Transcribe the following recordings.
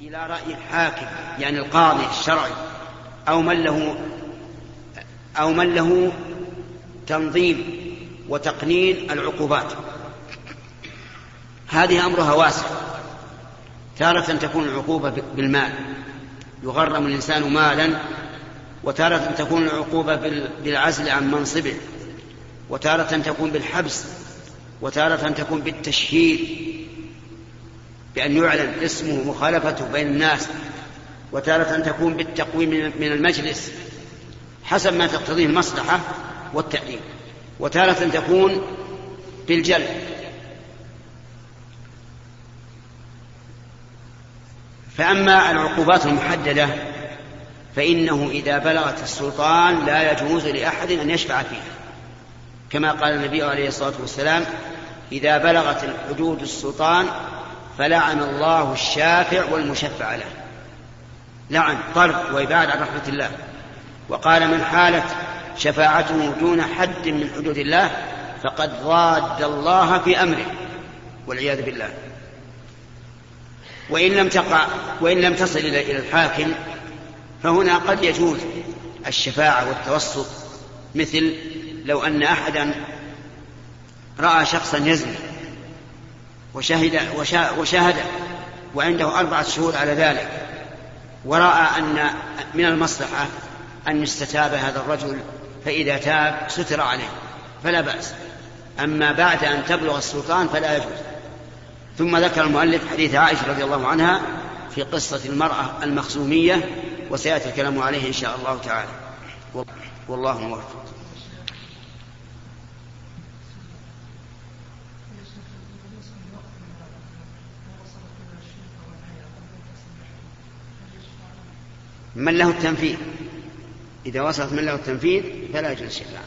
إلى رأي الحاكم يعني القاضي الشرعي. أو من له أو من له تنظيم وتقنين العقوبات. هذه أمرها واسع. تارة تكون العقوبة بالمال. يغرم الإنسان مالا وتارة تكون العقوبة بالعزل عن منصبه. وتارة تكون بالحبس. وتارة تكون بالتشهير. بأن يعلن اسمه مخالفته بين الناس وتارة تكون بالتقويم من المجلس حسب ما تقتضيه المصلحة والتعليم وتارة تكون بالجلد فأما العقوبات المحددة فإنه إذا بلغت السلطان لا يجوز لأحد أن يشفع فيها. كما قال النبي عليه الصلاة والسلام إذا بلغت الحدود السلطان فلعن الله الشافع والمشفع له. لعن طرد وإبعاد عن رحمة الله. وقال من حالت شفاعته دون حد من حدود الله فقد ضاد الله في أمره والعياذ بالله. وإن لم تقع وإن لم تصل إلى الحاكم فهنا قد يجوز الشفاعة والتوسط. مثل لو أن أحدا رأى شخصا يزني وشهد وشاهد وعنده أربعة شهور على ذلك ورأى أن من المصلحة أن يستتاب هذا الرجل فإذا تاب ستر عليه فلا بأس. أما بعد أن تبلغ السلطان فلا يجوز. ثم ذكر المؤلف حديث عائشة رضي الله عنها في قصة المرأة المخزومية وسيأتي الكلام عليه إن شاء الله تعالى. والله موفق. من له التنفيذ. إذا وصلت من له التنفيذ فلا يجوز الشفاعة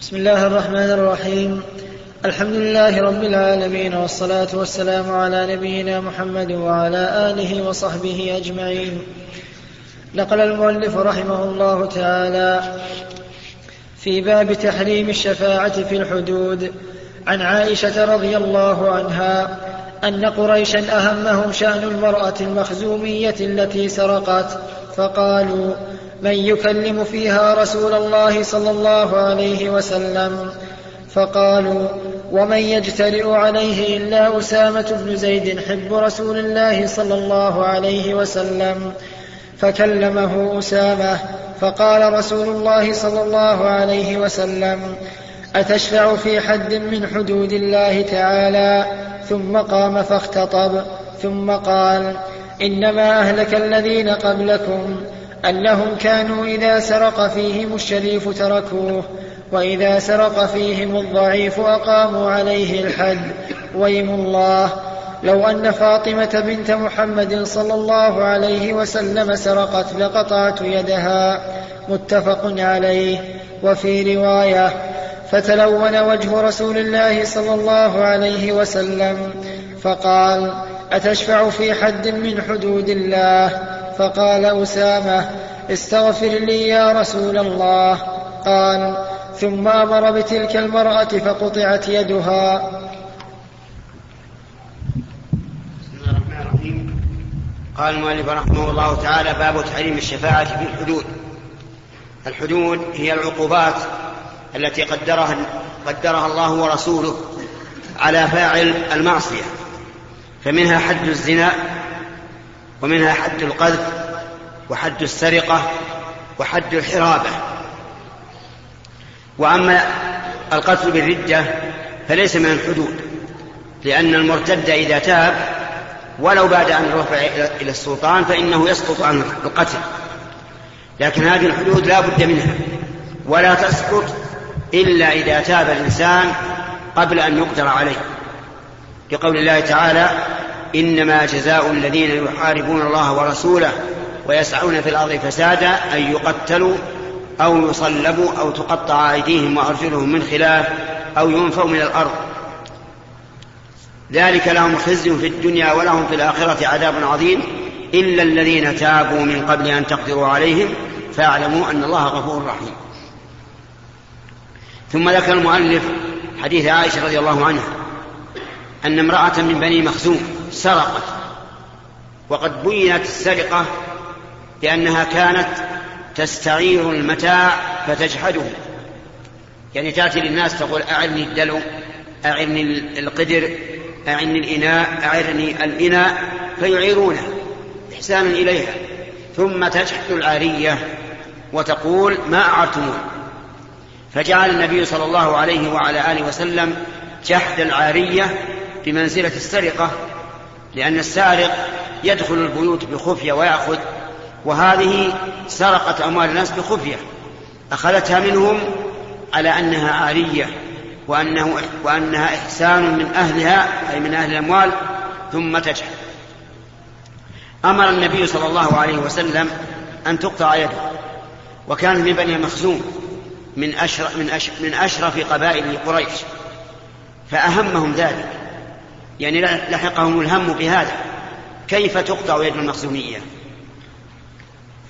بسم الله الرحمن الرحيم. الحمد لله رب العالمين والصلاة والسلام على نبينا محمد وعلى آله وصحبه أجمعين. نقل المؤلف رحمه الله تعالى في باب تحريم الشفاعة في الحدود عن عائشة رضي الله عنها أن قريشا أهمهم شأن المرأة المخزومية التي سرقت فقالوا من يكلم فيها رسول الله صلى الله عليه وسلم؟ فقالوا ومن يجترئ عليه إلا أسامة بن زيد حب رسول الله صلى الله عليه وسلم. فكلمه أسامة فقال رسول الله صلى الله عليه وسلم أتشفع في حد من حدود الله تعالى؟ ثم قام فاختطب ثم قال إنما أهلك الذين قبلكم أنهم كانوا إذا سرق فيهم الشريف تركوه وإذا سرق فيهم الضعيف أقاموا عليه الحد ويم الله لو أن فاطمة بنت محمد صلى الله عليه وسلم سرقت لقطعت يدها. متفق عليه. وفي رواية فتلون وجه رسول الله صلى الله عليه وسلم فقال أتشفع في حد من حدود الله؟ فقال أسامة استغفر لي يا رسول الله. قال ثم أمر بتلك المرأة فقطعت يدها. قال المؤلف رحمه الله تعالى باب تحريم الشفاعة في الحدود. الحدود هي العقوبات التي قدرها قدرها الله ورسوله على فاعل المعصية. فمنها حد الزنا ومنها حد القذف وحد السرقة وحد الحرابة. وأما القتل بالردة فليس من الحدود لأن المرتد إذا تاب ولو بعد أن رفع إلى السلطان فإنه يسقط عن القتل. لكن هذه الحدود لا بد منها ولا تسقط إلا إذا تاب الإنسان قبل أن يقدر عليه. لقول الله تعالى إنما جزاء الذين يحاربون الله ورسوله ويسعون في الأرض فسادا أن يقتلوا أو يصلبوا أو تقطع أيديهم وأرجلهم من خلاف أو ينفوا من الأرض. ذلك لهم خزي في الدنيا ولهم في الآخرة عذاب عظيم. إلا الذين تابوا من قبل أن تقدروا عليهم فاعلموا أن الله غفور رحيم. ثم ذكر المؤلف حديث عائشة رضي الله عنها أن امرأة من بني مخزوم سرقت وقد بينت السرقة بأنها كانت تستعير المتاع فتجحده. يعني تأتي للناس تقول أعرني الدلو أعرني القدر أعني الإناء أعرني الإناء فيعيرونه إحسانا إليها ثم تجحد العارية وتقول ما أعرتموه. فجعل النبي صلى الله عليه وعلى آله وسلم جحد العارية بمنزلة السرقة لأن السارق يدخل البيوت بخفية ويأخذ وهذه سرقت أموال الناس بخفية أخذتها منهم على أنها عارية وأنه وأنها إحسان من أهلها أي من أهل الأموال ثم تجحد. أمر النبي صلى الله عليه وسلم أن تقطع يده وكان من بني مخزوم. من أشرف, من, أشرف من أشرف قبائل قريش. فأهمهم ذلك. يعني لحقهم الهم بهذا. كيف تقطع يد المخزومية؟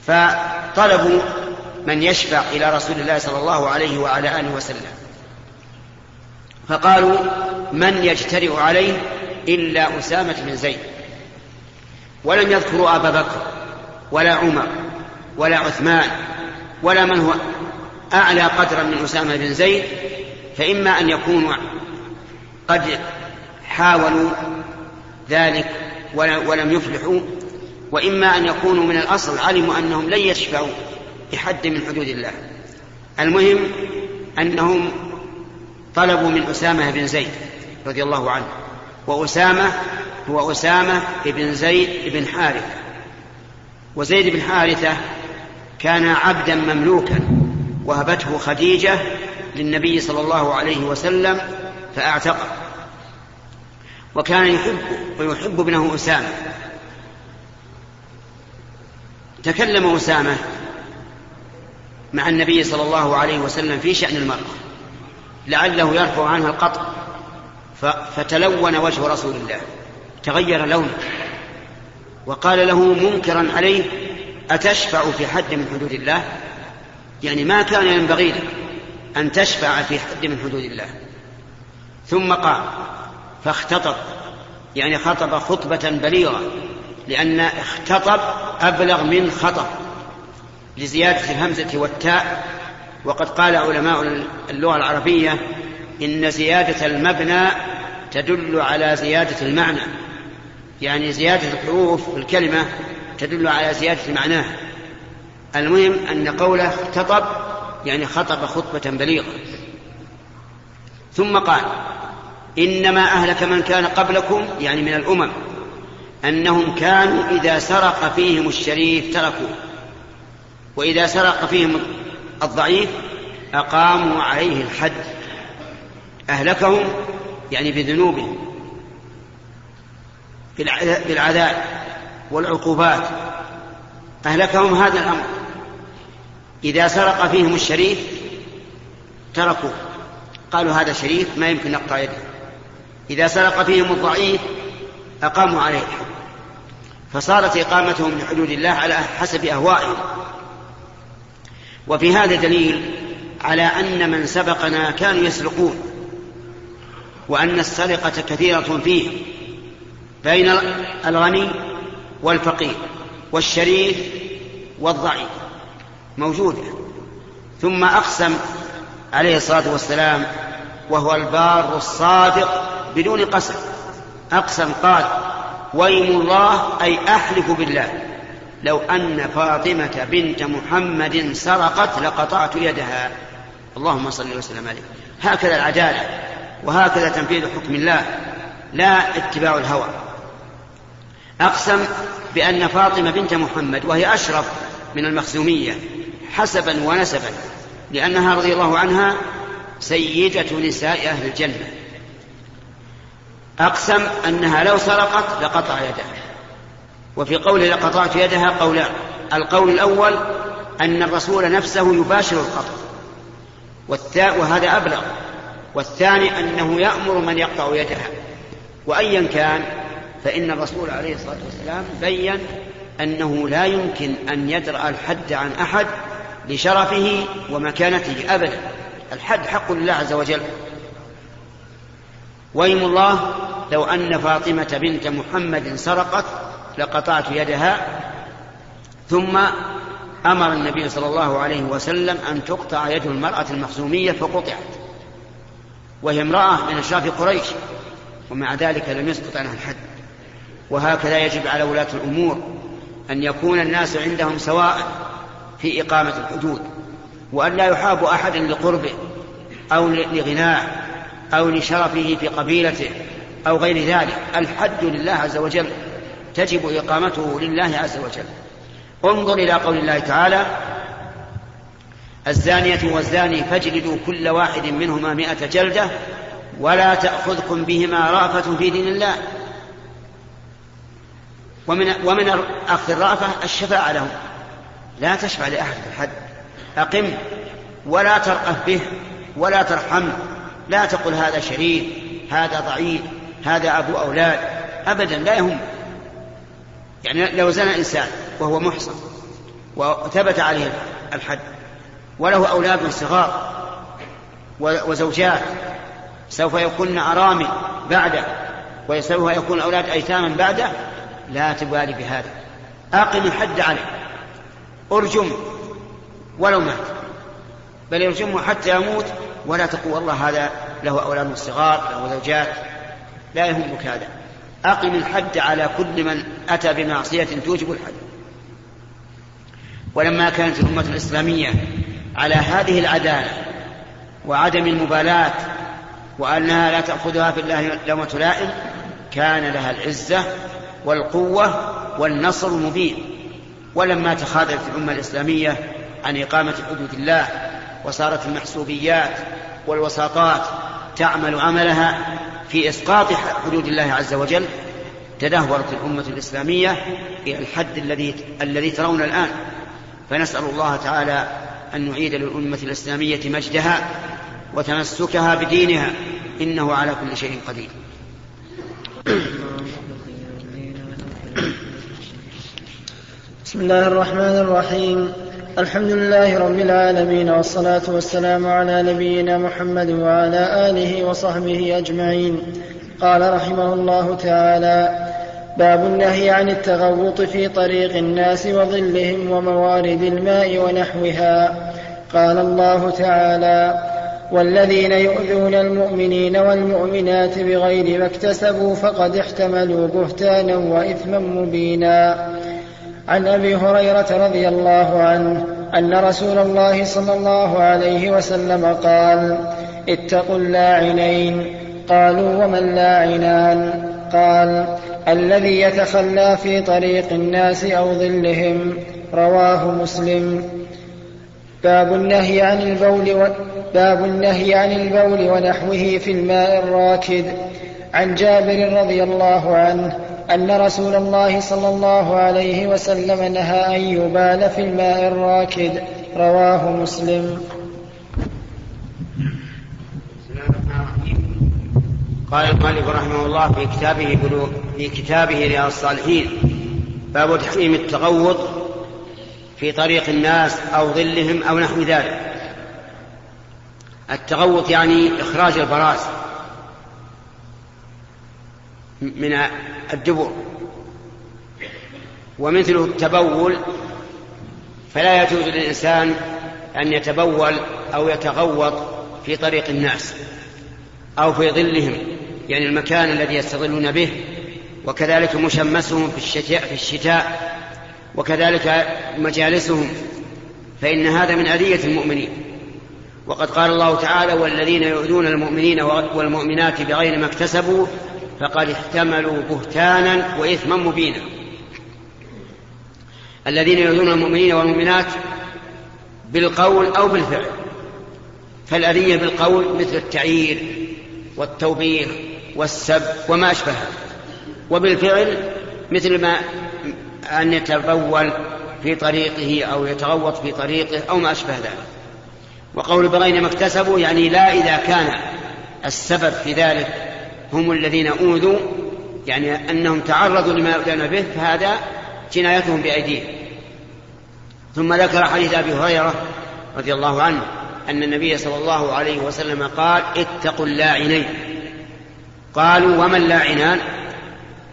فطلبوا من يشفع إلى رسول الله صلى الله عليه وعلى آله وسلم. فقالوا من يجترئ عليه إلا أسامة بن زيد. ولم يذكروا أبا بكر ولا عمر ولا عثمان ولا من هو أعلى قدرا من أسامة بن زيد فإما أن يكونوا قد حاولوا ذلك ولم يفلحوا وإما أن يكونوا من الأصل علموا أنهم لن يشفعوا بحد من حدود الله. المهم أنهم طلبوا من أسامة بن زيد رضي الله عنه وأسامة هو أسامة بن زيد بن حارثة. وزيد بن حارثة كان عبدا مملوكا. وهبته خديجة للنبي صلى الله عليه وسلم فأعتقه وكان يحب ويحب ابنه أسامة. تكلم أسامة مع النبي صلى الله عليه وسلم في شأن المرأة. لعله يرفع عنها القطع. فتلون وجه رسول الله. تغير لونه. وقال له منكرا عليه أتشفع في حد من حدود الله؟ يعني ما كان ينبغي لك أن تشفع في حد من حدود الله. ثم قال فاختطب يعني خطب خطبة بليغة لأن اختطب أبلغ من خطب لزيادة الهمزة والتاء. وقد قال علماء اللغة العربية إن زيادة المبنى تدل على زيادة المعنى. يعني زيادة الحروف في الكلمة تدل على زيادة معناها. المهم أن قوله اختطب يعني خطب خطبة بليغة. ثم قال إنما أهلك من كان قبلكم يعني من الأمم أنهم كانوا إذا سرق فيهم الشريف تركوه وإذا سرق فيهم الضعيف أقاموا عليه الحد. أهلكهم يعني بذنوبهم بالعذاب والعقوبات. أهلكهم هذا الأمر. إذا سرق فيهم الشريف تركوه. قالوا هذا شريف ما يمكن نقطع يده. إذا سرق فيهم الضعيف أقاموا عليه. الحد فصارت إقامتهم لحدود الله على حسب أهوائهم. وفي هذا دليل على أن من سبقنا كانوا يسرقون. وأن السرقة كثيرة فيه بين الغني والفقير والشريف والضعيف. موجودة ثم أقسم عليه الصلاة والسلام وهو البار الصادق بدون قسم. أقسم قال ويم الله أي أحلف بالله. لو أن فاطمة بنت محمد سرقت لقطعت يدها. اللهم صل وسلم عليه. هكذا العدالة وهكذا تنفيذ حكم الله. لا اتباع الهوى. أقسم بأن فاطمة بنت محمد وهي أشرف من المخزومية حسبا ونسبا لأنها رضي الله عنها سيدة نساء أهل الجنة. أقسم أنها لو سرقت لقطع يدها. وفي قوله لقطعت يدها قولان القول الأول أن الرسول نفسه يباشر القطع. والثاء وهذا أبلغ. والثاني أنه يأمر من يقطع يدها. وأيا كان فإن الرسول عليه الصلاة والسلام بين أنه لا يمكن أن يدرأ الحد عن أحد لشرفه ومكانته أبدا. الحد حق لله عز وجل. ويم الله لو أن فاطمة بنت محمد سرقت لقطعت يدها ثم أمر النبي صلى الله عليه وسلم أن تقطع يد المرأة المخزومية فقطعت. وهي امرأة من أشراف قريش ومع ذلك لم يسقط عنها الحد. وهكذا يجب على ولاة الأمور أن يكون الناس عندهم سواء في إقامة الحدود وأن لا يحاب أحد لقربه أو لغناه أو لشرفه في قبيلته أو غير ذلك. الحد لله عز وجل تجب إقامته لله عز وجل. انظر إلى قول الله تعالى الزانية والزاني فاجلدوا كل واحد منهما مئة جلدة ولا تأخذكم بهما رأفة في دين الله. ومن ومن أخذ الرأفة الشفاعة له لا تشفع لأحد في الحد. أقم ولا ترأف به ولا ترحمه لا تقل هذا شريف هذا ضعيف هذا أبو أولاد. أبدا لا يهم. يعني لو زنى إنسان وهو محصن وثبت عليه الحد وله أولاد صغار وزوجات سوف يكون أرامل بعده وسوف يكون أولاد أيتاما بعده لا تبالي بهذا. أقم الحد عليه. أرجم ولو مات. بل يرجمه حتى يموت ولا تقول والله هذا له أولاد صغار له زوجات. لا يهمك هذا. أقم الحد على كل من أتى بمعصية توجب الحد. ولما كانت الأمة الإسلامية على هذه العدالة وعدم المبالاة وأنها لا تأخذها في الله لومة لائم كان لها العزة والقوة والنصر المبين. ولما تخاذلت الأمة الإسلامية عن إقامة حدود الله وصارت المحسوبيات والوساطات تعمل عملها في إسقاط حدود الله عز وجل تدهورت الأمة الإسلامية إلى الحد الذي الذي ترون الآن. فنسأل الله تعالى أن نعيد للأمة الإسلامية مجدها وتمسكها بدينها إنه على كل شيء قدير. بسم الله الرحمن الرحيم. الحمد لله رب العالمين والصلاة والسلام على نبينا محمد وعلى آله وصحبه أجمعين. قال رحمه الله تعالى باب النهي عن التغوط في طريق الناس وظلهم وموارد الماء ونحوها. قال الله تعالى والذين يؤذون المؤمنين والمؤمنات بغير ما اكتسبوا فقد احتملوا بهتانا وإثما مبينا. عن أبي هريرة رضي الله عنه أن رسول الله صلى الله عليه وسلم قال اتقوا اللاعنين. قالوا وما اللاعنان؟ قال الذي يتخلى في طريق الناس أو ظلهم. رواه مسلم. باب النهي عن البول و... باب النهي عن البول ونحوه في الماء الراكد. عن جابر رضي الله عنه أن رسول الله صلى الله عليه وسلم نهى أن يبال في الماء الراكد. رواه مسلم. قال المؤلف رحمه الله في كتابه في كتابه رياض الصالحين باب تحريم التغوط في طريق الناس أو ظلهم أو نحو ذلك. التغوط يعني إخراج البراز. من الدبر. ومثله التبول فلا يجوز للإنسان أن يتبول أو يتغوط في طريق الناس أو في ظلهم يعني المكان الذي يستظلون به وكذلك مشمسهم في الشتاء في الشتاء وكذلك مجالسهم فإن هذا من أذية المؤمنين. وقد قال الله تعالى والذين يؤذون المؤمنين والمؤمنات بغير ما اكتسبوا فقد احتملوا بهتانا وإثما مبينا. الذين يؤذون المؤمنين والمؤمنات بالقول أو بالفعل فالأذية بالقول مثل التعيير والتوبيخ والسب وما اشبهه وبالفعل مثل ما أن يتبول في طريقه أو يتغوط في طريقه أو ما أشبه ذلك. وقول بغير ما اكتسبوا يعني لا إذا كان السبب في ذلك هم الذين أوذوا يعني أنهم تعرضوا لما يؤذون به فهذا جنايتهم بأيديهم. ثم ذكر حديث أبي هريرة رضي الله عنه أن النبي صلى الله عليه وسلم قال اتقوا اللاعنين. قالوا وما اللاعنان؟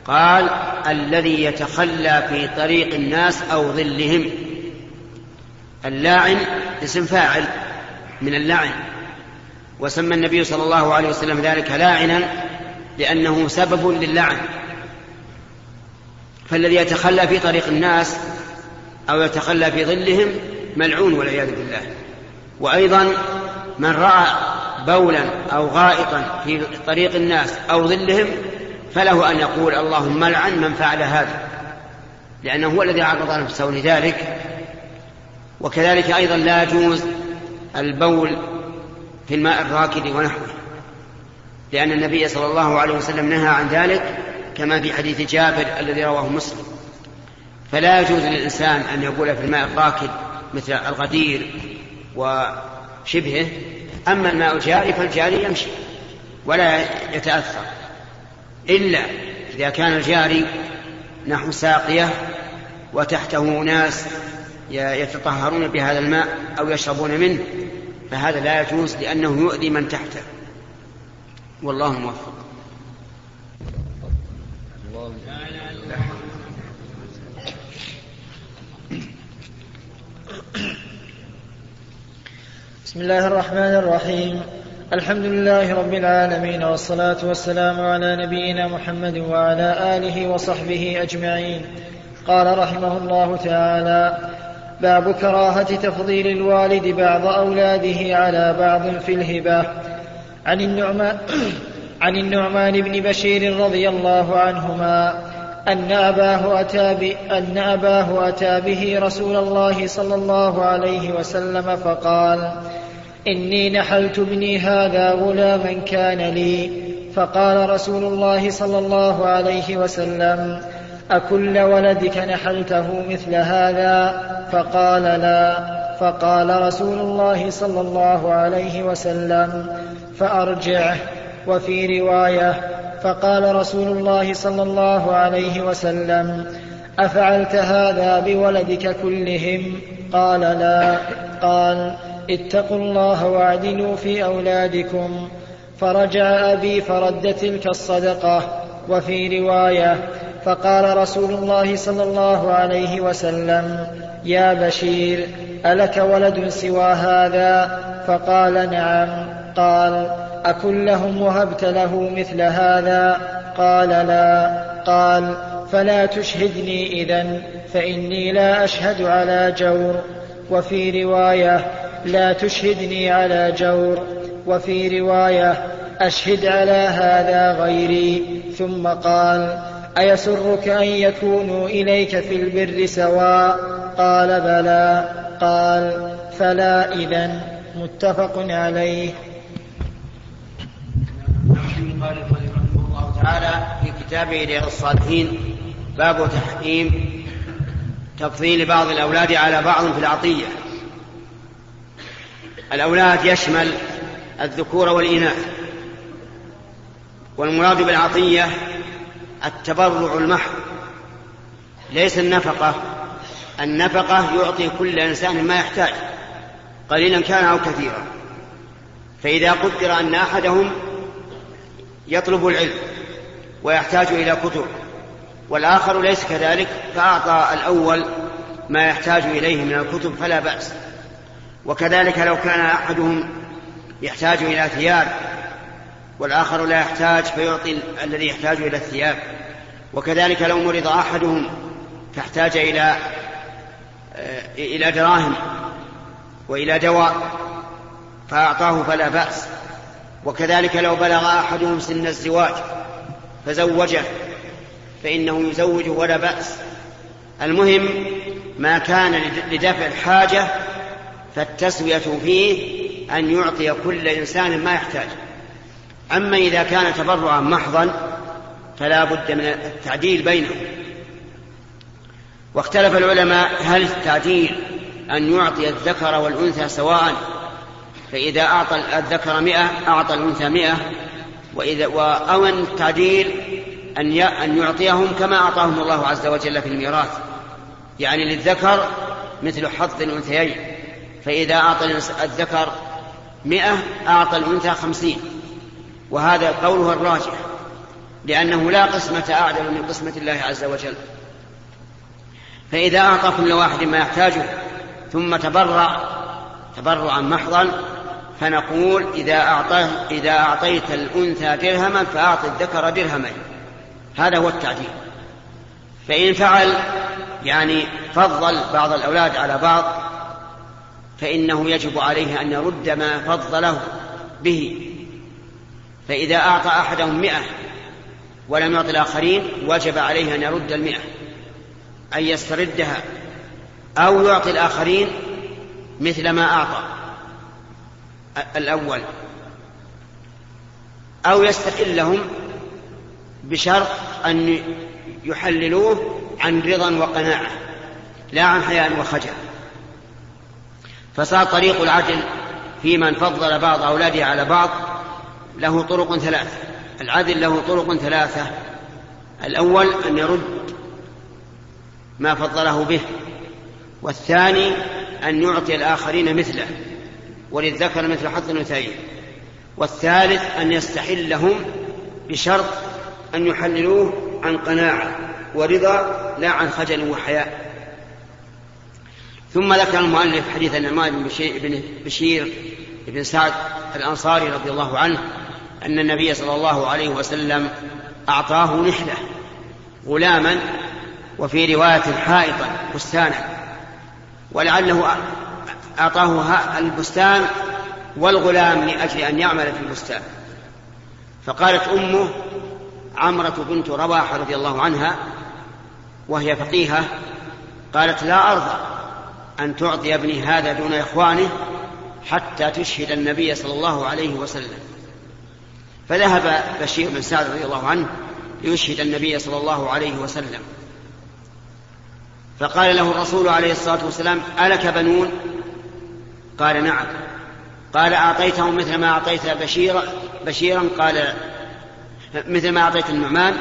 قال الذي يتخلى في طريق الناس أو ظلهم. اللاعن اسم فاعل من اللعن. وسمى النبي صلى الله عليه وسلم ذلك لاعنا لأنه سبب للعن. فالذي يتخلى في طريق الناس أو يتخلى في ظلهم ملعون والعياذ بالله. وأيضا من رأى بولا أو غائطا في طريق الناس أو ظلهم فله أن يقول اللهم لعن من فعل هذا لأنه هو الذي عرض نفسه لذلك. وكذلك أيضا لا يجوز البول في الماء الراكد ونحوه. لأن النبي صلى الله عليه وسلم نهى عن ذلك كما في حديث جابر الذي رواه مسلم. فلا يجوز للإنسان أن يقول في الماء الراكد مثل الغدير وشبهه أما الماء الجاري فالجاري يمشي ولا يتأثر. إلا إذا كان الجاري نحو ساقية وتحته ناس يتطهرون بهذا الماء أو يشربون منه فهذا لا يجوز لأنه يؤذي من تحته. والله موفق. بسم الله الرحمن الرحيم. الحمد لله رب العالمين والصلاة والسلام على نبينا محمد وعلى آله وصحبه أجمعين. قال رحمه الله تعالى باب كراهة تفضيل الوالد بعض أولاده على بعض في الهبة. عن النعمان عن النعمان بن بشير رضي الله عنهما أن أباه أتى أن أباه أتى به رسول الله صلى الله عليه وسلم فقال إني نحلت ابني هذا غلاما كان لي. فقال رسول الله صلى الله عليه وسلم أكل ولدك نحلته مثل هذا؟ فقال لا. فقال رسول الله صلى الله عليه وسلم فأرجعه وفي رواية فقال رسول الله صلى الله عليه وسلم أفعلت هذا بولدك كلهم؟ قال لا. قال اتقوا الله واعدلوا في أولادكم. فرجع أبي فرد تلك الصدقة وفي رواية فقال رسول الله صلى الله عليه وسلم يا بشير ألك ولد سوى هذا؟ فقال نعم. قال أكلهم وهبت له مثل هذا؟ قال لا. قال فلا تشهدني إذا فإني لا أشهد على جور. وفي رواية لا تشهدني على جور. وفي رواية أشهد على هذا غيري. ثم قال أيسرك أن يكونوا إليك في البر سواء؟ قال بلى. قال فلا إذا متفق عليه. قال رحمه الله تعالى في كتابه رياض الصالحين باب تحريم تفضيل بعض الأولاد على بعض في العطية. الأولاد يشمل الذكور والإناث والمراد بالعطية التبرع المحض. ليس النفقة النفقة يعطي كل إنسان ما يحتاج قليلا كان أو كثيرا. فإذا قدر أن أحدهم يطلب العلم ويحتاج إلى كتب والآخر ليس كذلك فأعطى الأول ما يحتاج إليه من الكتب فلا بأس. وكذلك لو كان أحدهم يحتاج إلى ثياب والآخر لا يحتاج فيعطي الذي يحتاج إلى الثياب. وكذلك لو مرض أحدهم فاحتاج إلى إلى دراهم وإلى دواء فأعطاه فلا بأس. وكذلك لو بلغ أحدهم سن الزواج فزوجه فإنه يزوج ولا بأس. المهم ما كان لدفع الحاجة فالتسوية فيه أن يعطي كل إنسان ما يحتاج. أما إذا كان تبرعا محضا فلا بد من التعديل بينهم. واختلف العلماء هل التعديل أن يعطي الذكر والأنثى سواء فإذا أعطى الذكر مئة أعطى الأنثى مئة. وإذا أو أن التعديل أن أن يعطيهم كما أعطاهم الله عز وجل في الميراث. يعني للذكر مثل حظ الأنثيين. فإذا أعطى الذكر مئة أعطى الأنثى خمسين. وهذا قوله الراجح لأنه لا قسمة أعدل من قسمة الله عز وجل. فإذا أعطى كل واحد ما يحتاجه ثم تبرع تبرعا محضا فنقول إذا أعطيت, إذا أعطيت الأنثى درهما فأعط الذكر درهمين. هذا هو التعديل. فإن فعل يعني فضل بعض الأولاد على بعض فإنه يجب عليه أن يرد ما فضله به. فإذا أعطى أحدهم مئة ولم يعط الآخرين وجب عليه أن يرد المئة أن يستردها أو يعطي الآخرين مثل ما أعطى. الأول أو يستقلهم بشرط أن يحللوه عن رضا وقناعة لا عن حياء وخجل. فصار طريق العدل في من فضل بعض أولاده على بعض له طرق ثلاثة. العدل له طرق ثلاثة. الأول أن يرد ما فضله به والثاني أن يعطي الآخرين مثله. وللذكر مثل حظ الأنثيين. والثالث أن يستحلهم بشرط أن يحللوه عن قناعة ورضا لا عن خجل وحياء. ثم ذكر المؤلف حديث النعمان بن بشير بن سعد الأنصاري رضي الله عنه أن النبي صلى الله عليه وسلم أعطاه نحلة غلاما وفي رواية حائطا بستانا ولعله أعطاه البستان والغلام لأجل أن يعمل في البستان. فقالت أمه عمرة بنت رواحة رضي الله عنها وهي فقيهة قالت لا أرضى أن تعطي ابني هذا دون إخوانه حتى تشهد النبي صلى الله عليه وسلم. فذهب بشير بن سعد رضي الله عنه ليشهد النبي صلى الله عليه وسلم. فقال له الرسول عليه الصلاة والسلام ألك بنون؟ قال نعم. قال أعطيتهم مثل ما أعطيت بشيرا بشيرا. قال مثل ما أعطيت النعمان.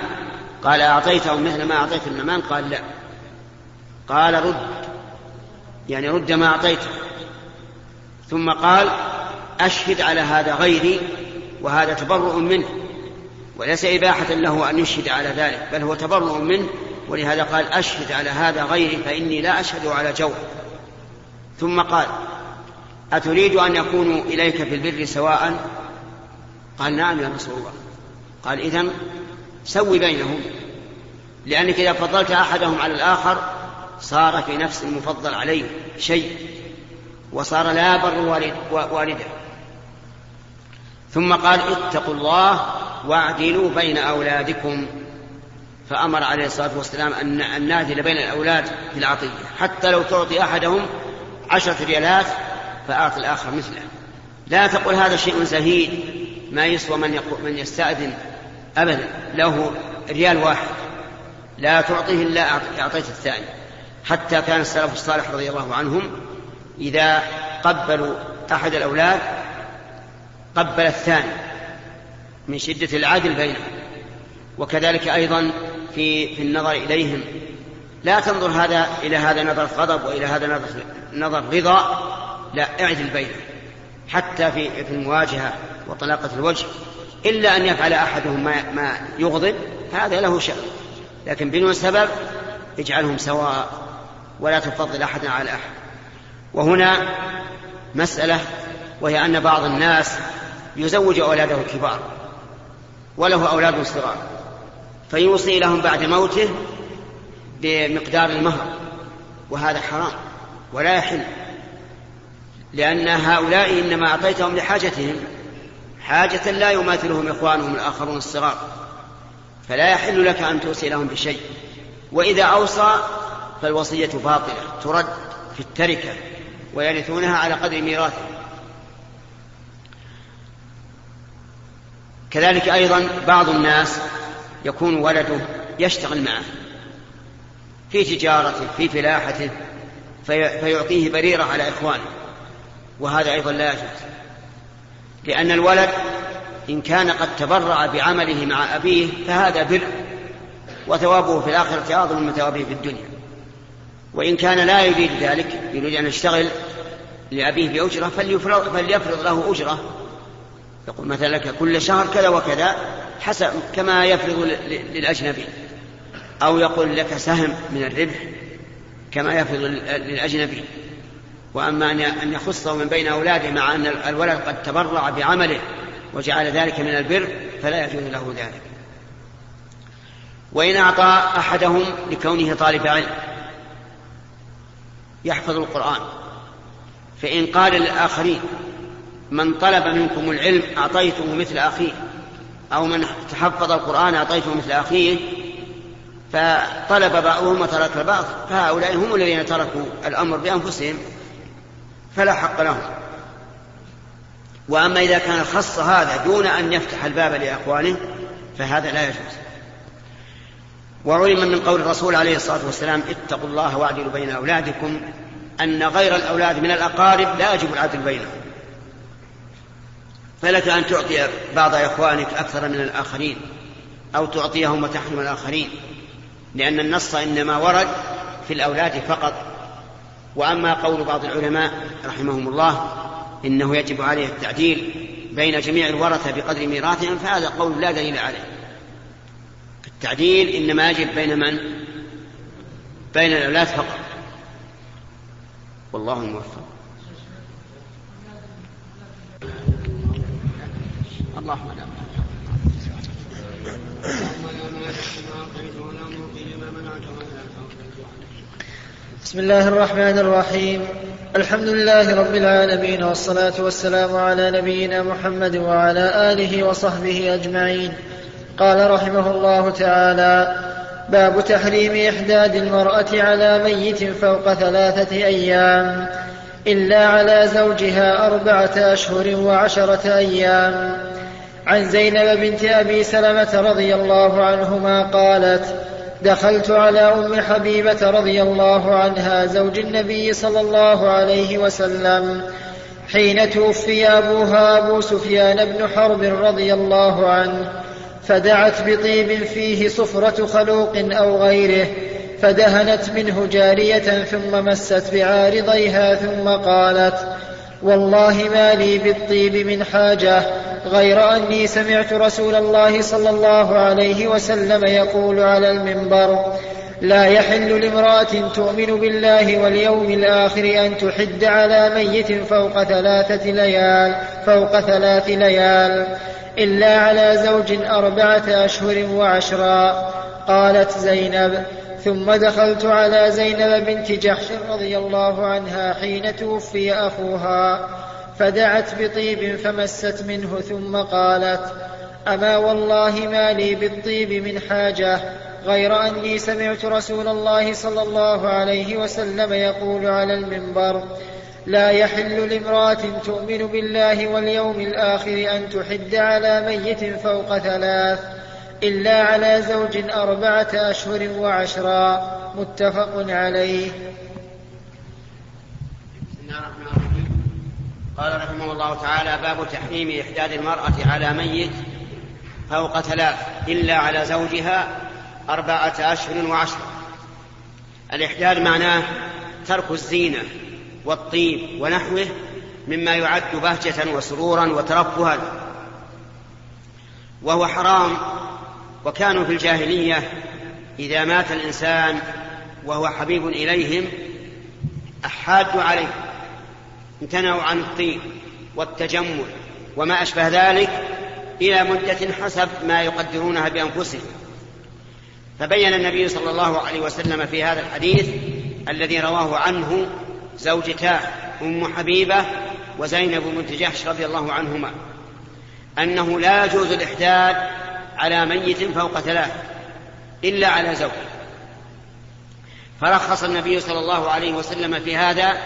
قال أعطيتهم مثل ما أعطيت النعمان. قال لا. قال رد. يعني رد ما أعطيته ثم قال أشهد على هذا غيري وهذا تبرؤ منه. وليس إباحة له أن يشهد على ذلك بل هو تبرؤ منه. ولهذا قال أشهد على هذا غيري فإني لا أشهد على جور ثم قال أتريد أن يكونوا إليك في البر سواء؟ قال نعم يا رسول الله. قال إذن سوي بينهم لأنك إذا فضلت أحدهم على الآخر صار في نفس المفضل عليه شيء وصار لا بر والدة. ثم قال اتقوا الله واعدلوا بين أولادكم. فأمر عليه الصلاة والسلام أن نعدل بين الأولاد في العطية. حتى لو تعطي أحدهم عشرة ريالات فأعط الآخر مثله. لا تقل هذا شيء زهيد ما يسوى من, من يستأذن أبدا له ريال واحد. لا تعطيه إلا أعطيت الثاني. حتى كان السلف الصالح رضي الله عنهم إذا قبلوا أحد الأولاد قبل الثاني من شدة العدل بينهم. وكذلك أيضا في في النظر إليهم. لا تنظر هذا إلى هذا نظرة غضب وإلى هذا نظر نظر رضا لا اعدل بينهم حتى في في المواجهة وطلاقة الوجه إلا أن يفعل أحدهم ما, ما يغضب هذا له شأن. لكن بدون سبب اجعلهم سواء ولا تفضل أحدا على أحد. وهنا مسألة وهي أن بعض الناس يزوج أولاده الكبار وله أولاد صغار فيوصي لهم بعد موته بمقدار المهر وهذا حرام ولا يحل. لأن هؤلاء إنما أعطيتهم لحاجتهم حاجة لا يماثلهم إخوانهم الآخرون الصغار فلا يحل لك أن توصي لهم بشيء. وإذا أوصى فالوصية باطلة ترد في التركة ويرثونها على قدر ميراثهم. كذلك أيضا بعض الناس يكون ولده يشتغل معه في تجارته في فلاحته في فيعطيه بريرة على إخوانه. وهذا أيضا لا يجوز. لأن الولد إن كان قد تبرع بعمله مع أبيه فهذا بر وثوابه في الآخرة أعظم من ثوابه في الدنيا. وإن كان لا يريد ذلك يريد أن يشتغل لأبيه بأجرة فليفرض, فليفرض له أجرة. يقول مثلا لك كل شهر كذا وكذا حسب كما يفرض للأجنبي. أو يقول لك سهم من الربح كما يفرض للأجنبي. وأما أن يخصه من بين أولاده مع أن الولد قد تبرع بعمله وجعل ذلك من البر فلا يجوز له ذلك. وإن أعطى أحدهم لكونه طالب علم يحفظ القرآن. فإن قال للآخرين من طلب منكم العلم أعطيته مثل أخيه أو من تحفظ القرآن أعطيته مثل أخيه فطلب بعضهم وترك البعض فهؤلاء هم الذين تركوا الأمر بأنفسهم. فلا حق لهم. وأما إذا كان خص هذا دون أن يفتح الباب لأخوانه فهذا لا يجوز. وعلم من قول الرسول عليه الصلاة والسلام اتقوا الله واعدلوا بين أولادكم أن غير الأولاد من الأقارب لا يجب العدل بينهم. فلك أن تعطي بعض إخوانك أكثر من الآخرين أو تعطيهم وتحرم الآخرين لأن النص إنما ورد في الأولاد فقط. وأما قول بعض العلماء رحمهم الله إنه يجب عليه التعديل بين جميع الورثة بقدر ميراثهم فهذا قول لا دليل عليه. التعديل إنما يجب بين من؟ بين الأولاد فقط. والله الموفق. اللهم لا. بسم الله الرحمن الرحيم. الحمد لله رب العالمين والصلاة والسلام على نبينا محمد وعلى آله وصحبه أجمعين. قال رحمه الله تعالى باب تحريم إحداد المرأة على ميت فوق ثلاثة أيام إلا على زوجها أربعة أشهر وعشرة أيام. عن زينب بنت أبي سلمة رضي الله عنهما قالت دخلت على أم حبيبة رضي الله عنها زوج النبي صلى الله عليه وسلم. حين توفي أبوها أبو سفيان بن حرب رضي الله عنه فدعت بطيب فيه صفرة خلوق أو غيره فدهنت منه جارية ثم مست بعارضيها ثم قالت والله ما لي بالطيب من حاجة غير أني سمعت رسول الله صلى الله عليه وسلم يقول على المنبر لا يحل لامرأة تؤمن بالله واليوم الآخر أن تحد على ميت فوق ثلاثة ليال فوق ثلاث ليال إلا على زوج أربعة أشهر وعشرا. قالت زينب ثم دخلت على زينب بنت جحش رضي الله عنها حين توفي أخوها. فدعت بطيب فمست منه ثم قالت أما والله ما لي بالطيب من حاجة غير أني سمعت رسول الله صلى الله عليه وسلم يقول على المنبر لا يحل لامرأة تؤمن بالله واليوم الآخر أن تحد على ميت فوق ثلاث إلا على زوج أربعة أشهر وعشرا متفق عليه. بسم الله الرحمن قال رحمه الله تعالى باب تحريم إحداد المرأة على ميت فوق ثلاث إلا على زوجها أربعة أشهر وعشرة. الإحداد معناه ترك الزينة والطيب ونحوه مما يعد بهجة وسرورا وترفها وهو حرام وكانوا في الجاهلية إذا مات الإنسان وهو حبيب إليهم أحادوا عليه. امتنعوا عن الطيب والتجمل وما أشبه ذلك إلى مدة حسب ما يقدرونها بأنفسهم. فبين النبي صلى الله عليه وسلم في هذا الحديث الذي رواه عنه زوجتاه أم حبيبة وزينب بنت جحش رضي الله عنهما أنه لا يجوز الإحداد على ميت فوق ثلاث إلا على زوج. فرخص النبي صلى الله عليه وسلم في هذا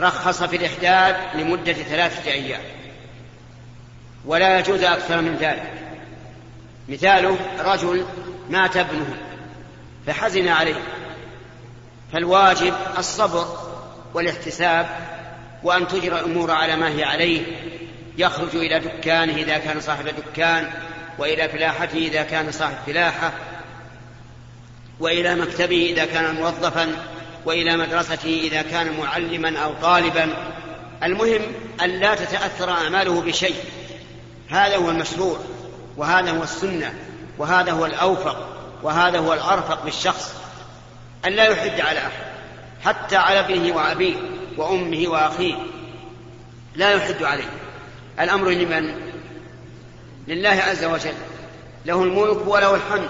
رخص في الإحداد لمدة ثلاثة أيام. ولا يجوز أكثر من ذلك. مثاله رجل مات ابنه فحزن عليه. فالواجب الصبر والاحتساب وأن تجرى الأمور على ما هي عليه. يخرج إلى دكانه إذا كان صاحب دكان وإلى فلاحته إذا كان صاحب فلاحة وإلى مكتبه إذا كان موظفا. وإلى مدرسته إذا كان معلما أو طالبا. المهم أن لا تتأثر أعماله بشيء. هذا هو المشروع وهذا هو السنة وهذا هو الأوفق وهذا هو الأرفق بالشخص. أن لا يحد على أحد حتى على ابنه وأبيه وأمه وأخيه. لا يحد عليه. الأمر لمن؟ لله عز وجل. له الملك وله الحمد.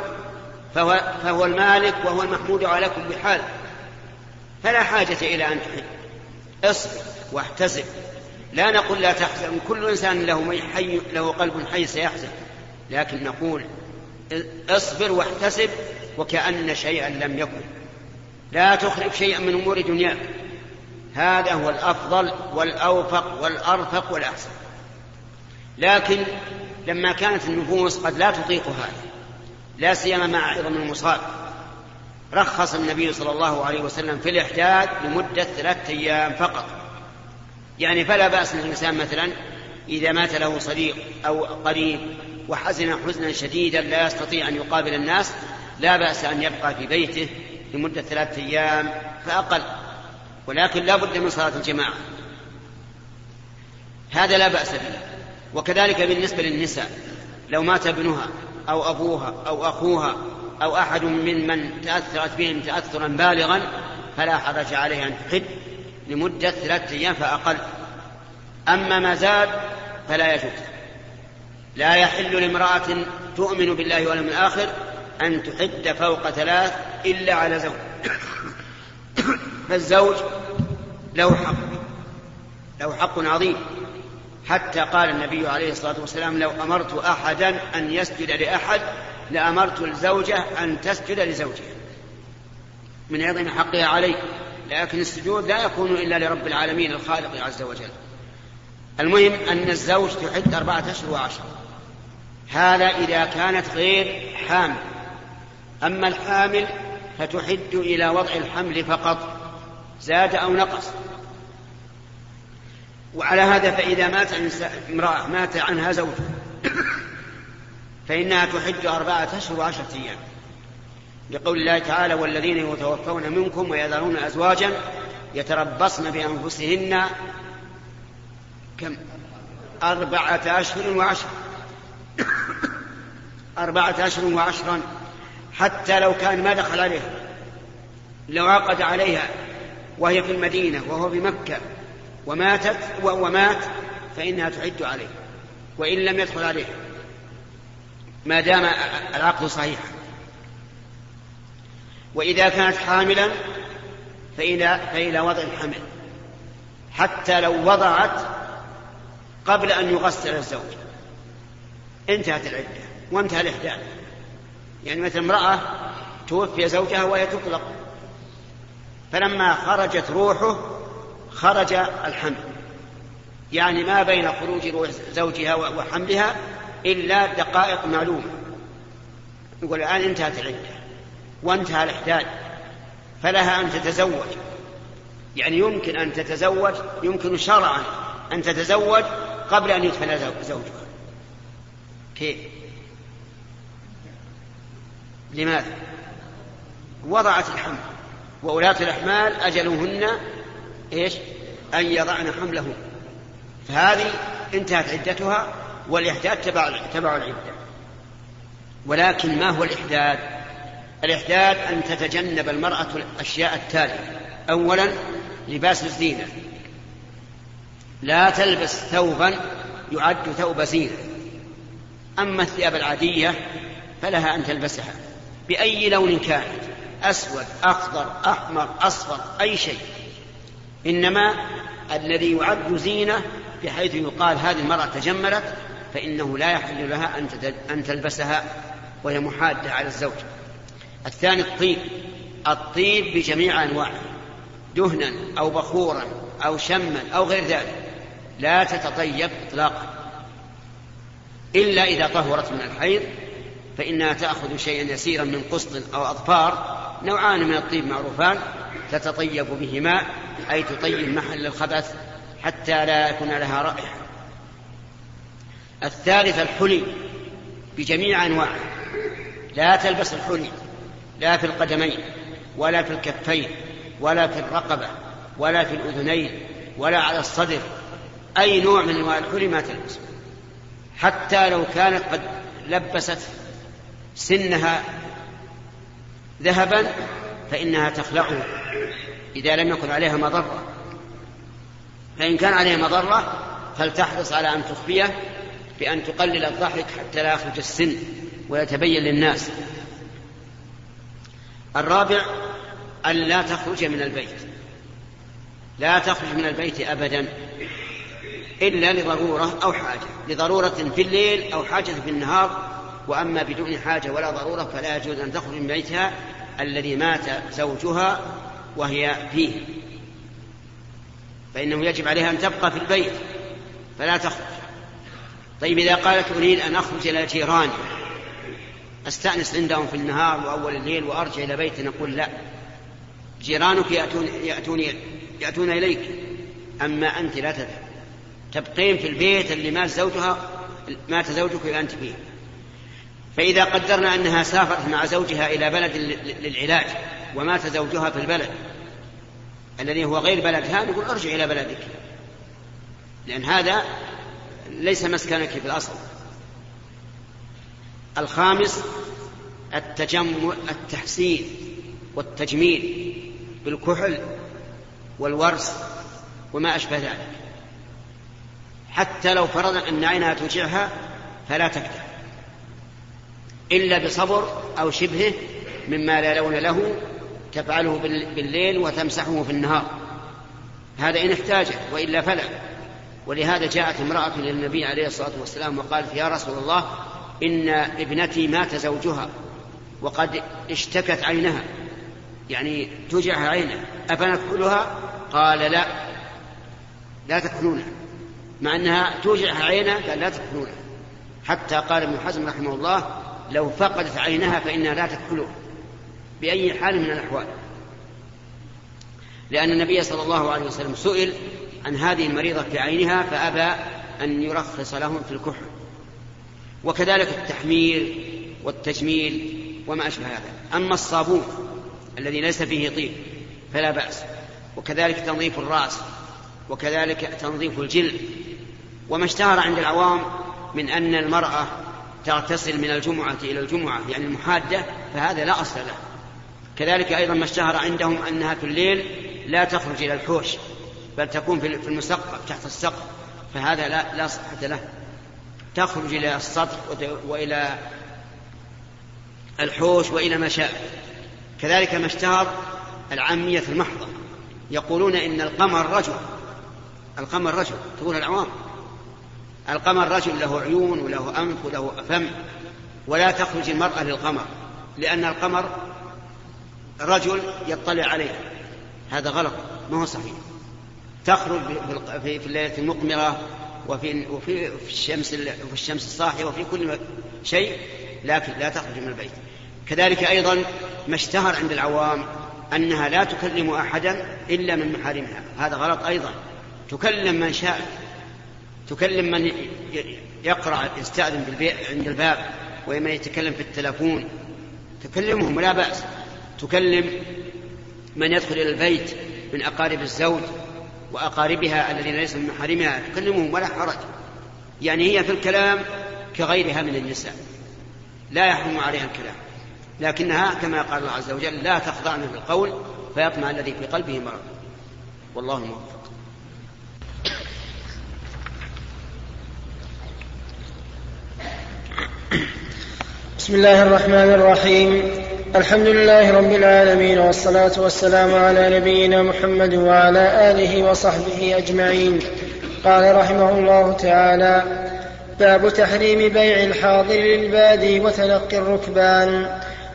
فهو, فهو المالك وهو المحمود على كل حال فلا حاجة إلى أن اصبر واحتسب لا نقول لا تحزن. كل إنسان له, حي له قلب حي سيحزن. لكن نقول اصبر واحتسب وكأن شيئا لم يكن. لا تخرب شيئا من أمور دنياك. هذا هو الأفضل والأوفق والأرفق والأحسن. لكن لما كانت النفوس قد لا تطيق هذا لا سيما مع عظم المصاب. رخص النبي صلى الله عليه وسلم في الإحداد لمدة ثلاثة أيام فقط. يعني فلا بأس للإنسان مثلا إذا مات له صديق أو قريب وحزن حزنا شديدا لا يستطيع أن يقابل الناس لا بأس أن يبقى في بيته لمدة ثلاثة أيام فأقل. ولكن لا بد من صلاة الجماعة. هذا لا بأس به. وكذلك بالنسبة للنساء لو مات ابنها أو أبوها أو أخوها أو أحد ممن تأثرت بهم تأثرا بالغا فلا حرج عليها أن تحد لمدة ثلاثة أيام فأقل. أما ما زاد فلا يجوز. لا يحل لامرأة تؤمن بالله واليوم الآخر أن تحد فوق ثلاث إلا على زوج. فالزوج له حق له حق عظيم. حتى قال النبي عليه الصلاة والسلام لو أمرت أحدا أن يسجد لأحد لأمرت الزوجة أن تسجد لزوجها. من عظم حقها عليه لكن السجود لا يكون إلا لرب العالمين الخالق عز وجل. المهم أن الزوج تحد أربعة أشهر وعشرة. هذا إذا كانت غير حامل. أما الحامل فتحد إلى وضع الحمل فقط. زاد أو نقص. وعلى هذا فإذا مات امرأة مات عنها زوج فإنها تحج أربعة أشهر وعشرة أيام. لقول الله تعالى والذين يتوفون منكم ويذرون أزواجا يتربصن بأنفسهن كم؟ أربعة أشهر وعشرة. أربعة أشهر وعشرا. حتى لو كان ما دخل عليها لو عقد عليها وهي في المدينة وهو بمكة وماتت ومات فإنها تعد عليه وإن لم يدخل عليه. ما دام العقد صحيحا. وإذا كانت حاملا فإلى فإلى وضع الحمل. حتى لو وضعت قبل أن يغسل الزوج. انتهت العدة وانتهى الإحداث. يعني مثل امرأة توفي زوجها وهي تطلق. فلما خرجت روحه خرج الحمل. يعني ما بين خروج روح زوجها وحملها إلا دقائق معلومة. يقول الآن انتهت العدة. وانتهى الإحداد. فلها أن تتزوج. يعني يمكن أن تتزوج يمكن شرعا أن تتزوج قبل أن يدفن زوجها. كيف؟ لماذا؟ وضعت الحمل. وولاة الأحمال أجلهن إيش؟ أن يضعن حملهن. فهذه انتهت عدتها. والإحداد تبع تبع العدة. ولكن ما هو الإحداد؟ الإحداد أن تتجنب المرأة الأشياء التالية. أولا لباس الزينة. لا تلبس ثوبا يعد ثوب زينة. أما الثياب العادية فلها أن تلبسها. بأي لون كانت؟ أسود أخضر أحمر أصفر أي شيء. إنما الذي يعد زينة بحيث يقال هذه المرأة تجملت فإنه لا يحل لها أن تلبسها وهي محادة على الزوج. الثاني الطيب. الطيب بجميع أنواعه. دهنا أو بخورا أو شما أو غير ذلك. لا تتطيب إطلاقا. إلا إذا طهرت من الحيض فإنها تأخذ شيئا يسيرا من قسط أو أظفار نوعان من الطيب معروفان تتطيب بهما أي تطيب محل الخبث حتى لا يكون لها رائحة. الثالث الحلي بجميع أنواعه. لا تلبس الحلي لا في القدمين ولا في الكفين ولا في الرقبة ولا في الأذنين ولا على الصدر أي نوع من أنواع الحلي ما تلبس. حتى لو كانت قد لبست سنها ذهبا فإنها تخلعه. إذا لم يكن عليها مضرة. فإن كان عليها مضرة فلتحرص على أن تخفيه بأن تقلل الضحك حتى لا يخرج السن ويتبين للناس. الرابع أن لا تخرج من البيت. لا تخرج من البيت أبدا إلا لضرورة أو حاجة. لضرورة في الليل أو حاجة في النهار وأما بدون حاجة ولا ضرورة فلا يجوز أن تخرج من بيتها الذي مات زوجها وهي فيه. فإنه يجب عليها أن تبقى في البيت فلا تخرج. طيب إذا قالت أريد أن أخرج إلى جيراني أستأنس عندهم في النهار وأول الليل وأرجع إلى بيتي نقول لا. جيرانك يأتون, يأتون, يأتون إليك. أما أنت لا تذهب تبقين في البيت اللي مات زوجها مات زوجك وأنت فيه. فإذا قدرنا أنها سافرت مع زوجها إلى بلد للعلاج ومات زوجها في البلد الذي هو غير بلدها نقول أرجع إلى بلدك. لأن هذا ليس مسكنك في الأصل. الخامس التجمع التحسين والتجميل بالكحل والورس وما أشبه ذلك. حتى لو فرضنا أن عينها توجعها فلا تكتب إلا بصبر أو شبهه مما لا لون له تفعله بالليل وتمسحه في النهار. هذا إن احتاجه وإلا فلا. ولهذا جاءت امرأة للنبي عليه الصلاة والسلام وقالت يا رسول الله إن ابنتي مات زوجها وقد اشتكت عينها. يعني توجعها عينها أفنكحلها قال لا لا تكحلونها مع أنها توجعها عينها قال لا تكحلونها حتى قال ابن حزم رحمه الله لو فقدت عينها فإنها لا تكحلها بأي حال من الأحوال. لأن النبي صلى الله عليه وسلم سئل عن هذه المريضة في عينها فأبى أن يرخص لهم في الكحل وكذلك التحمير والتجميل وما أشبه هذا. أما الصابون الذي ليس فيه طيب فلا بأس. وكذلك تنظيف الرأس. وكذلك تنظيف الجلد. وما اشتهر عند العوام من أن المرأة تغتسل من الجمعة إلى الجمعة يعني المحادة فهذا لا أصل له. كذلك أيضا ما اشتهر عندهم أنها في الليل لا تخرج إلى الحوش. بل تكون في المسقف تحت السقف. فهذا لا, لا صحة له. تخرج إلى السطح وإلى الحوش وإلى ما شاء. كذلك ما اشتهر العامية المحضة يقولون إن القمر رجل. القمر رجل. تقول العوام. القمر رجل له عيون وله أنف وله فم. ولا تخرج المرأة للقمر لأن القمر رجل يطلع عليه. هذا غلط. ما هو صحيح. تخرج في الليلة المقمرة وفي وفي في الشمس في الشمس الصاحية وفي كل شيء لكن لا تخرج من البيت. كذلك أيضا ما اشتهر عند العوام أنها لا تكلم أحدا إلا من محارمها. هذا غلط أيضا. تكلم من شاء تكلم من يقرأ يستأذن عند الباب ومن يتكلم في التلفون. تكلمهم ولا بأس. تكلم من يدخل إلى البيت من أقارب الزوج وأقاربها الذين ليسوا من محارمها تكلمهم ولا حرج. يعني هي في الكلام كغيرها من النساء. لا يحرم عليها الكلام. لكنها كما قال الله عز وجل لا تخضعن بالقول فيطمع الذي في قلبه مرض. والله موفق. بسم الله الرحمن الرحيم. الحمد لله رب العالمين والصلاة والسلام على نبينا محمد وعلى آله وصحبه أجمعين. قال رحمه الله تعالى باب تحريم بيع الحاضر للبادي وتلقي الركبان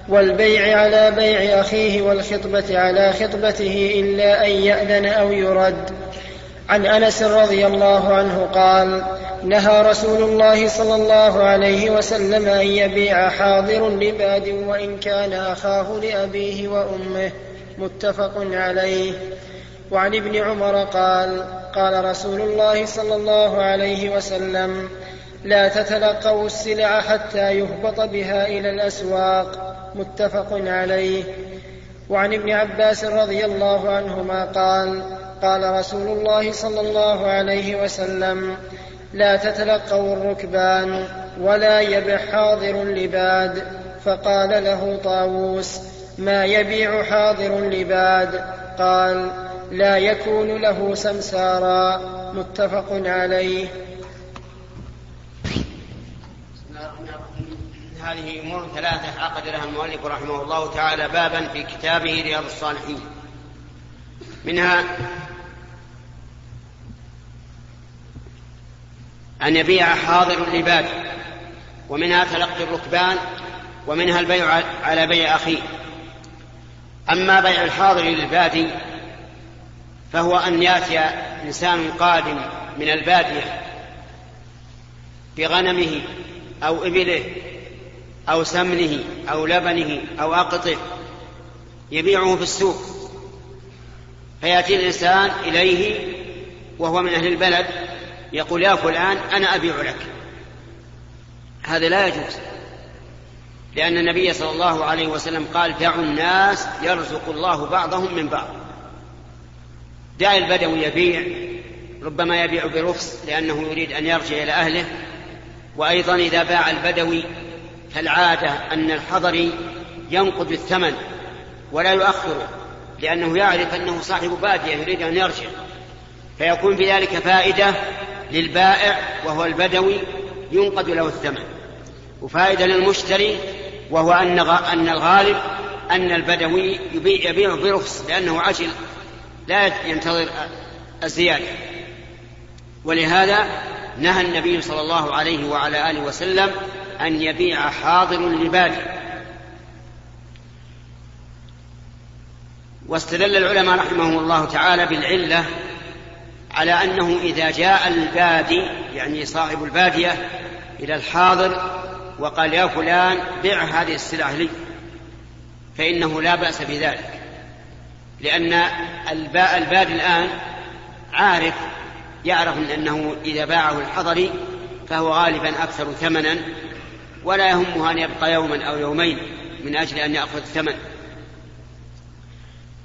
والبيع على بيع أخيه والخطبة على خطبته إلا أن يأذن أو يرد. عن أنس رضي الله عنه قال نهى رسول الله صلى الله عليه وسلم أن يبيع حاضر لباد وإن كان أخاه لأبيه وأمه متفق عليه. وعن ابن عمر قال قال رسول الله صلى الله عليه وسلم لا تتلقوا السلع حتى يهبط بها إلى الأسواق متفق عليه. وعن ابن عباس رضي الله عنهما قال قال رسول الله صلى الله عليه وسلم لا تتلقوا الركبان ولا يبع حاضر لباد فقال له طاووس ما يبيع حاضر لباد قال لا يكون له سمسارا. متفق عليه. هذه أمور ثلاثة عقد لها المؤلف رحمه الله تعالى بابا في كتابه رياض الصالحين. منها أن يبيع حاضر لباد ومنها تلقي الركبان ومنها البيع على بيع أخيه. أما بيع الحاضر للبادي فهو أن يأتي إنسان قادم من البادية بغنمه أو إبله أو سمنه أو لبنه أو أقطه يبيعه في السوق. فيأتي الإنسان إليه وهو من أهل البلد يقول يا فلان أنا أبيع لك. هذا لا يجوز. لأن النبي صلى الله عليه وسلم قال دعوا الناس يرزق الله بعضهم من بعض. دع البدوي يبيع ربما يبيع برخص لأنه يريد أن يرجع إلى أهله. وأيضا إذا باع البدوي فالعادة أن الحضري ينقض الثمن ولا يؤخره لأنه يعرف أنه صاحب بادية يريد أن يرجع. فيكون بذلك فائدة للبائع وهو البدوي ينقد له الثمن. وفائدة للمشتري وهو أن أن الغالب أن البدوي يبيع, يبيع برخص لأنه عجل لا ينتظر الزيادة. ولهذا نهى النبي صلى الله عليه وعلى آله وسلم أن يبيع حاضر لبادي واستدل العلماء رحمهم الله تعالى بالعلة على أنه إذا جاء البادي يعني صاحب البادية إلى الحاضر وقال يا فلان بع هذه السلعة لي فإنه لا بأس بذلك. لأن البادي الآن عارف يعرف أنه إذا باعه الحضري فهو غالبا أكثر ثمنا ولا يهمه أن يبقى يوما أو يومين من أجل أن يأخذ الثمن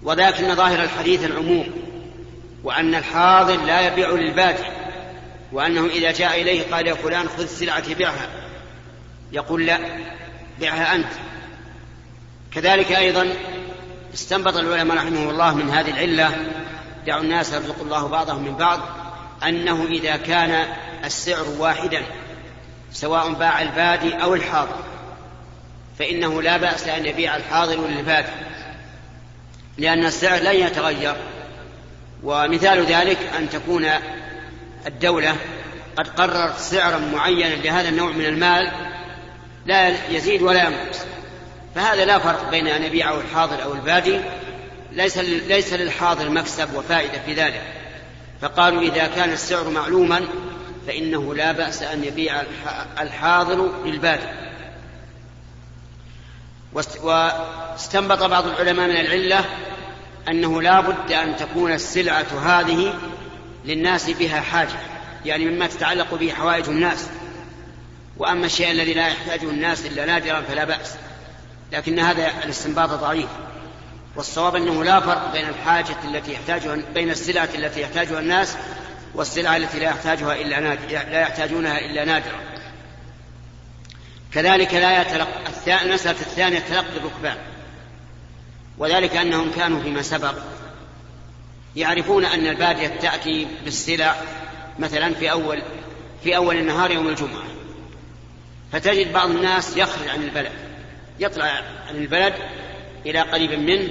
ولكن ظاهر الحديث العموم وأن الحاضر لا يبيع للبادي وأنه إذا جاء إليه قال يا فلان خذ سلعتي بيعها يقول لا بيعها أنت. كذلك أيضا استنبط العلماء رحمه الله من هذه العلة دعوا الناس يرزق الله بعضهم من بعض أنه إذا كان السعر واحدا سواء باع البادي أو الحاضر فإنه لا بأس أن يبيع الحاضر للبادي لأن السعر لن يتغير. ومثال ذلك أن تكون الدولة قد قررت سعرا معينا لهذا النوع من المال لا يزيد ولا ينقص فهذا لا فرق بين أن يبيعه الحاضر أو البادي ليس ليس للحاضر مكسب وفائدة في ذلك. فقالوا إذا كان السعر معلوما فإنه لا بأس أن يبيع الحاضر للبادي. واستنبط بعض العلماء من العلة أنه لا بد أن تكون السلعة هذه للناس بها حاجة يعني مما تتعلق به حوائج الناس. وأما الشيء الذي لا يحتاجه الناس إلا نادرا فلا بأس لكن هذا الاستنباط ضعيف. والصواب أنه لا فرق بين الحاجة التي يحتاجها بين السلعة التي يحتاجها الناس والسلعة التي لا يحتاجها إلا نادر لا يحتاجونها إلا نادرا كذلك لا يتلقى المسألة الثانية تلقي الركبان. وذلك أنهم كانوا فيما سبق يعرفون أن البادية تأتي بالسلع مثلا في أول في أول النهار يوم الجمعة. فتجد بعض الناس يخرج عن البلد يطلع عن البلد إلى قريب منه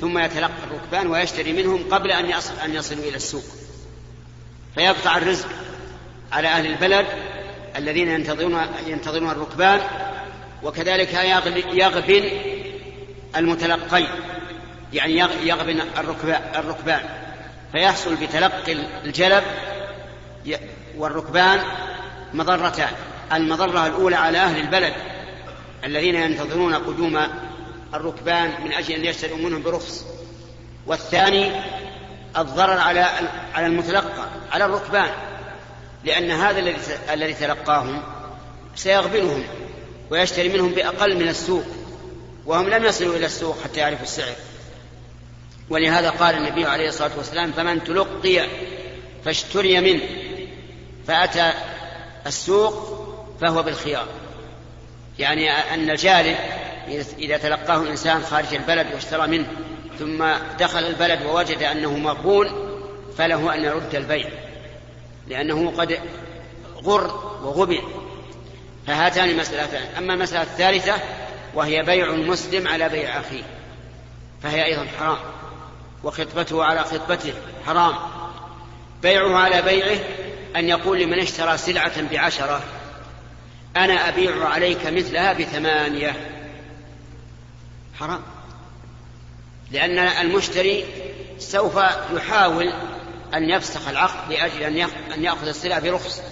ثم يتلقى الركبان ويشتري منهم قبل أن يصل أن يصلوا إلى السوق. فيقطع الرزق على أهل البلد الذين ينتظرون ينتظرون الركبان وكذلك يغبن المتلقين يعني يغبن الركبان. فيحصل بتلقي الجلب والركبان مضرتان. المضرة الأولى على أهل البلد الذين ينتظرون قدوم الركبان من أجل أن يشتروا منهم برخص. والثاني الضرر على على المتلقى على الركبان لأن هذا الذي الذي تلقاهم سيغبنهم ويشتري منهم بأقل من السوق. وهم لم يصلوا إلى السوق حتى يعرفوا السعر. ولهذا قال النبي عليه الصلاة والسلام فمن تلقي فاشتري منه. فأتى السوق فهو بالخيار. يعني أن الجالب إذا تلقاه إنسان خارج البلد واشترى منه ثم دخل البلد ووجد أنه مقبول فله أن يرد البيع لأنه قد غر وغبن. فهاتان مسألتان أما المسألة الثالثة وهي بيع المسلم على بيع أخيه فهي أيضا حرام وخطبته على خطبته حرام. بيعه على بيعه أن يقول لمن اشترى سلعة بعشرة أنا أبيع عليك مثلها بثمانية. حرام لأن المشتري سوف يحاول أن يفسخ العقد لأجل أن يأخذ السلعة برخص.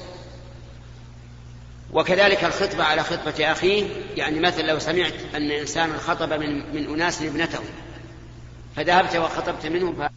وكذلك الخطبة على خطبة أخيه يعني مثلا لو سمعت أن إنسان خطب من, من أناس ابنته فذهبت وخطبت منه